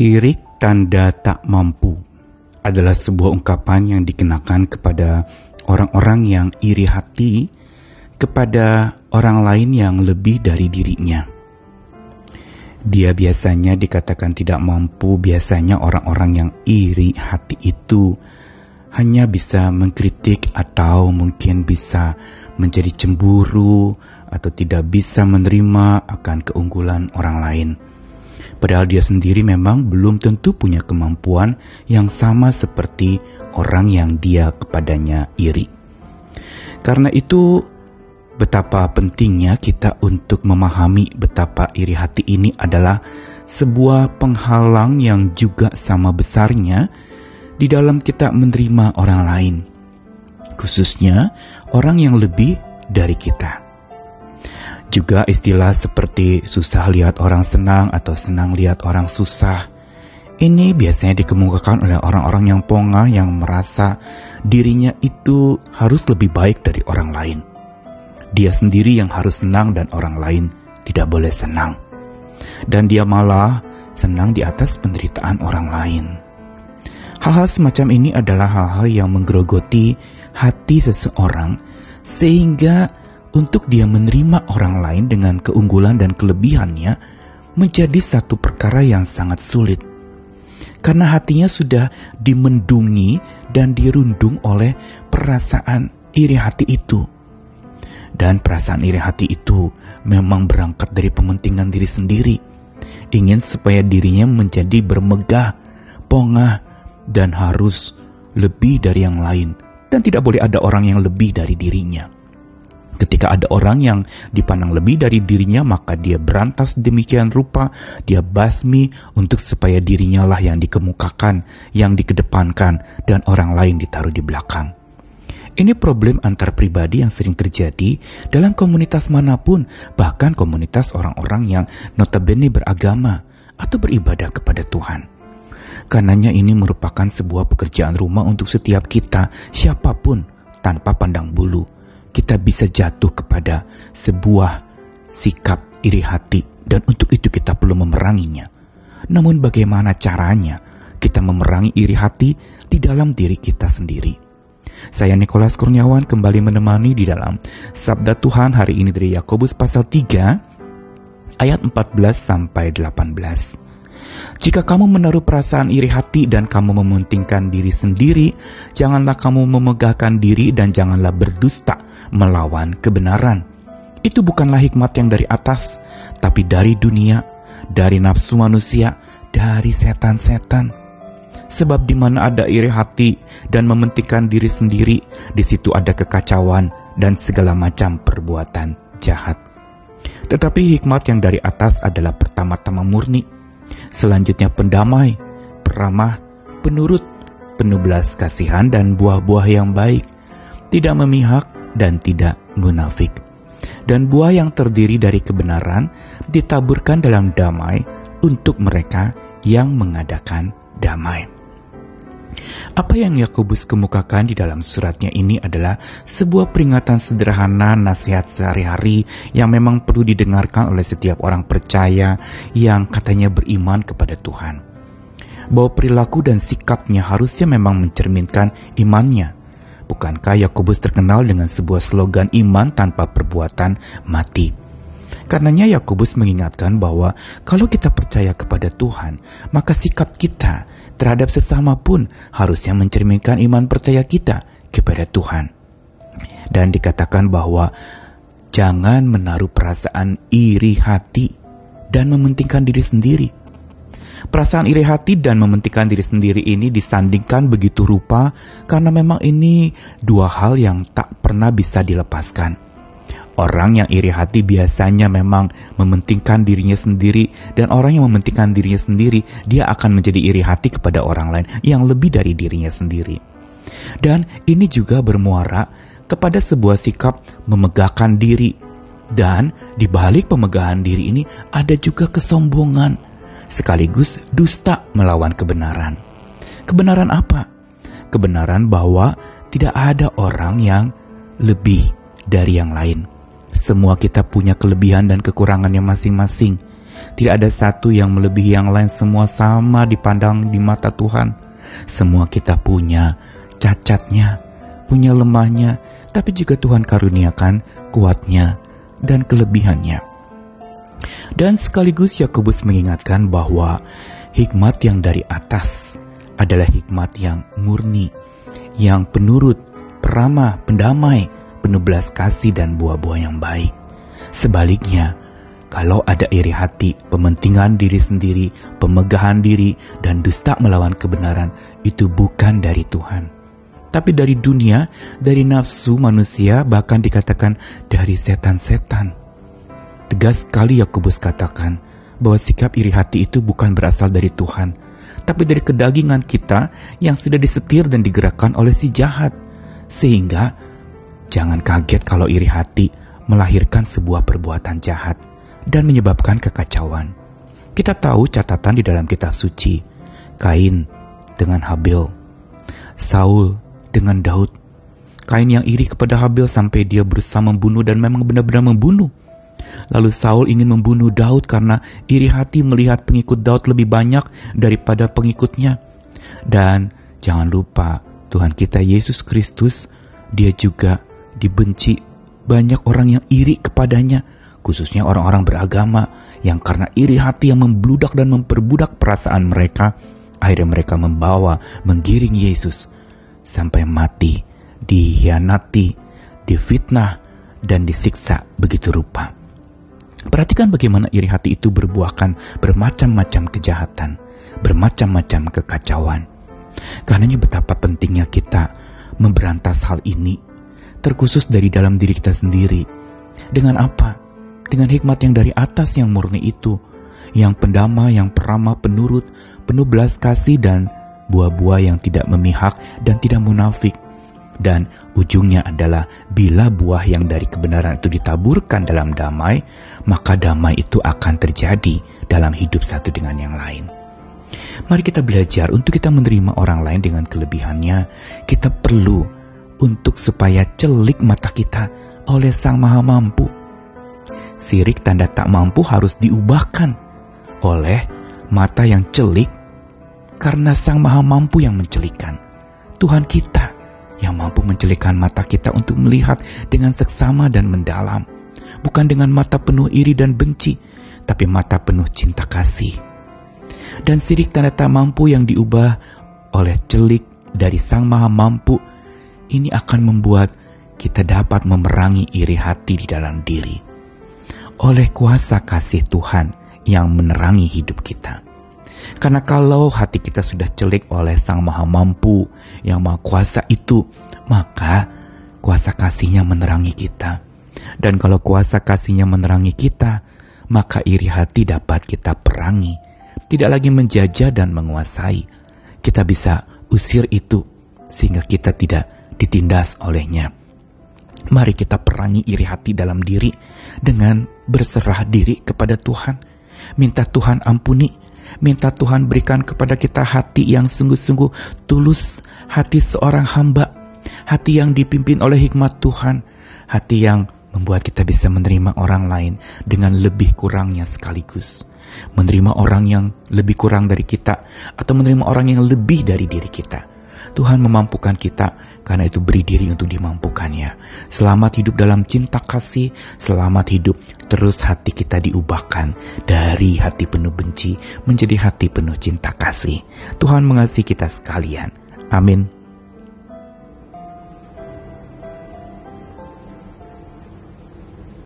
Sirik tanda tak mampu adalah sebuah ungkapan yang dikenakan kepada orang-orang yang iri hati kepada orang lain yang lebih dari dirinya. Dia biasanya dikatakan tidak mampu, biasanya orang-orang yang iri hati itu hanya bisa mengkritik atau mungkin bisa menjadi cemburu atau tidak bisa menerima akan keunggulan orang lain. Padahal dia sendiri memang belum tentu punya kemampuan yang sama seperti orang yang dia kepadanya iri. Karena itu, betapa pentingnya kita untuk memahami betapa iri hati ini adalah sebuah penghalang yang juga sama besarnya di dalam kita menerima orang lain, khususnya orang yang lebih dari kita. Juga istilah seperti susah lihat orang senang atau senang lihat orang susah. Ini biasanya dikemukakan oleh orang-orang yang pongah yang merasa dirinya itu harus lebih baik dari orang lain. Dia sendiri yang harus senang dan orang lain tidak boleh senang. Dan dia malah senang di atas penderitaan orang lain. Hal-hal semacam ini adalah hal-hal yang menggerogoti hati seseorang sehingga untuk dia menerima orang lain dengan keunggulan dan kelebihannya menjadi satu perkara yang sangat sulit. Karena hatinya sudah dimendungi dan dirundung oleh perasaan iri hati itu. Dan perasaan iri hati itu memang berangkat dari pementingan diri sendiri. Ingin supaya dirinya menjadi bermegah, pongah, dan harus lebih dari yang lain. Dan tidak boleh ada orang yang lebih dari dirinya. Ketika ada orang yang dipandang lebih dari dirinya, maka dia berantas demikian rupa, dia basmi untuk supaya dirinya lah yang dikemukakan, yang dikedepankan, dan orang lain ditaruh di belakang. Ini problem antar pribadi yang sering terjadi dalam komunitas mana pun, bahkan komunitas orang-orang yang notabene beragama atau beribadah kepada Tuhan. Karenanya ini merupakan sebuah pekerjaan rumah untuk setiap kita, siapa pun, tanpa pandang bulu kita bisa jatuh kepada sebuah sikap iri hati dan untuk itu kita perlu memeranginya. Namun bagaimana caranya kita memerangi iri hati di dalam diri kita sendiri? Saya Nikolas Kurniawan kembali menemani di dalam Sabda Tuhan hari ini dari Yakobus pasal 3 ayat 14 sampai 18. Jika kamu menaruh perasaan iri hati dan kamu mementingkan diri sendiri, janganlah kamu memegahkan diri dan janganlah berdusta melawan kebenaran. Itu bukanlah hikmat yang dari atas, tapi dari dunia, dari nafsu manusia, dari setan-setan. Sebab di mana ada iri hati dan mementingkan diri sendiri, di situ ada kekacauan dan segala macam perbuatan jahat. Tetapi hikmat yang dari atas adalah pertama-tama murni, Selanjutnya pendamai, peramah, penurut, penuh belas kasihan dan buah-buah yang baik, tidak memihak dan tidak munafik. Dan buah yang terdiri dari kebenaran ditaburkan dalam damai untuk mereka yang mengadakan damai. Apa yang Yakobus kemukakan di dalam suratnya ini adalah sebuah peringatan sederhana nasihat sehari-hari yang memang perlu didengarkan oleh setiap orang percaya yang katanya beriman kepada Tuhan. Bahwa perilaku dan sikapnya harusnya memang mencerminkan imannya. Bukankah Yakobus terkenal dengan sebuah slogan iman tanpa perbuatan mati? Karenanya Yakobus mengingatkan bahwa kalau kita percaya kepada Tuhan, maka sikap kita terhadap sesama pun harusnya mencerminkan iman percaya kita kepada Tuhan. Dan dikatakan bahwa jangan menaruh perasaan iri hati dan mementingkan diri sendiri. Perasaan iri hati dan mementingkan diri sendiri ini disandingkan begitu rupa karena memang ini dua hal yang tak pernah bisa dilepaskan. Orang yang iri hati biasanya memang mementingkan dirinya sendiri dan orang yang mementingkan dirinya sendiri, dia akan menjadi iri hati kepada orang lain yang lebih dari dirinya sendiri. Dan ini juga bermuara kepada sebuah sikap memegahkan diri. Dan di balik pemegahan diri ini ada juga kesombongan sekaligus dusta melawan kebenaran. Kebenaran apa? Kebenaran bahwa tidak ada orang yang lebih dari yang lain semua kita punya kelebihan dan kekurangannya masing-masing. Tidak ada satu yang melebihi yang lain, semua sama dipandang di mata Tuhan. Semua kita punya cacatnya, punya lemahnya, tapi juga Tuhan karuniakan kuatnya dan kelebihannya. Dan sekaligus Yakobus mengingatkan bahwa hikmat yang dari atas adalah hikmat yang murni, yang penurut, peramah, pendamai, penuh belas kasih dan buah-buah yang baik. Sebaliknya, kalau ada iri hati, pementingan diri sendiri, pemegahan diri, dan dusta melawan kebenaran, itu bukan dari Tuhan. Tapi dari dunia, dari nafsu manusia, bahkan dikatakan dari setan-setan. Tegas sekali Yakobus katakan bahwa sikap iri hati itu bukan berasal dari Tuhan, tapi dari kedagingan kita yang sudah disetir dan digerakkan oleh si jahat. Sehingga jangan kaget kalau iri hati melahirkan sebuah perbuatan jahat dan menyebabkan kekacauan. Kita tahu catatan di dalam kitab suci, Kain dengan Habil, Saul dengan Daud. Kain yang iri kepada Habil sampai dia berusaha membunuh dan memang benar-benar membunuh. Lalu Saul ingin membunuh Daud karena iri hati melihat pengikut Daud lebih banyak daripada pengikutnya. Dan jangan lupa, Tuhan kita Yesus Kristus, dia juga dibenci banyak orang yang iri kepadanya, khususnya orang-orang beragama yang karena iri hati yang membludak dan memperbudak perasaan mereka, akhirnya mereka membawa, menggiring Yesus sampai mati, dihianati, difitnah, dan disiksa begitu rupa. Perhatikan bagaimana iri hati itu berbuahkan bermacam-macam kejahatan, bermacam-macam kekacauan. Karenanya betapa pentingnya kita memberantas hal ini, terkhusus dari dalam diri kita sendiri. Dengan apa? Dengan hikmat yang dari atas yang murni itu, yang pendama, yang peramah, penurut, penuh belas kasih dan buah-buah yang tidak memihak dan tidak munafik dan ujungnya adalah bila buah yang dari kebenaran itu ditaburkan dalam damai, maka damai itu akan terjadi dalam hidup satu dengan yang lain. Mari kita belajar untuk kita menerima orang lain dengan kelebihannya. Kita perlu untuk supaya celik mata kita oleh Sang Maha Mampu. Sirik tanda tak mampu harus diubahkan oleh mata yang celik karena Sang Maha Mampu yang mencelikan. Tuhan kita yang mampu mencelikkan mata kita untuk melihat dengan seksama dan mendalam, bukan dengan mata penuh iri dan benci, tapi mata penuh cinta kasih. Dan sirik tanda tak mampu yang diubah oleh celik dari Sang Maha Mampu, ini akan membuat kita dapat memerangi iri hati di dalam diri. Oleh kuasa kasih Tuhan yang menerangi hidup kita. Karena kalau hati kita sudah celik oleh Sang Maha Mampu yang Maha Kuasa itu, maka kuasa kasihnya menerangi kita. Dan kalau kuasa kasihnya menerangi kita, maka iri hati dapat kita perangi. Tidak lagi menjajah dan menguasai. Kita bisa usir itu sehingga kita tidak ditindas olehnya. Mari kita perangi iri hati dalam diri dengan berserah diri kepada Tuhan. Minta Tuhan ampuni Minta Tuhan berikan kepada kita hati yang sungguh-sungguh tulus, hati seorang hamba, hati yang dipimpin oleh hikmat Tuhan, hati yang membuat kita bisa menerima orang lain dengan lebih kurangnya sekaligus. Menerima orang yang lebih kurang dari kita, atau menerima orang yang lebih dari diri kita. Tuhan memampukan kita karena itu beri diri untuk dimampukannya. Selamat hidup dalam cinta kasih, selamat hidup terus hati kita diubahkan dari hati penuh benci menjadi hati penuh cinta kasih. Tuhan mengasihi kita sekalian. Amin.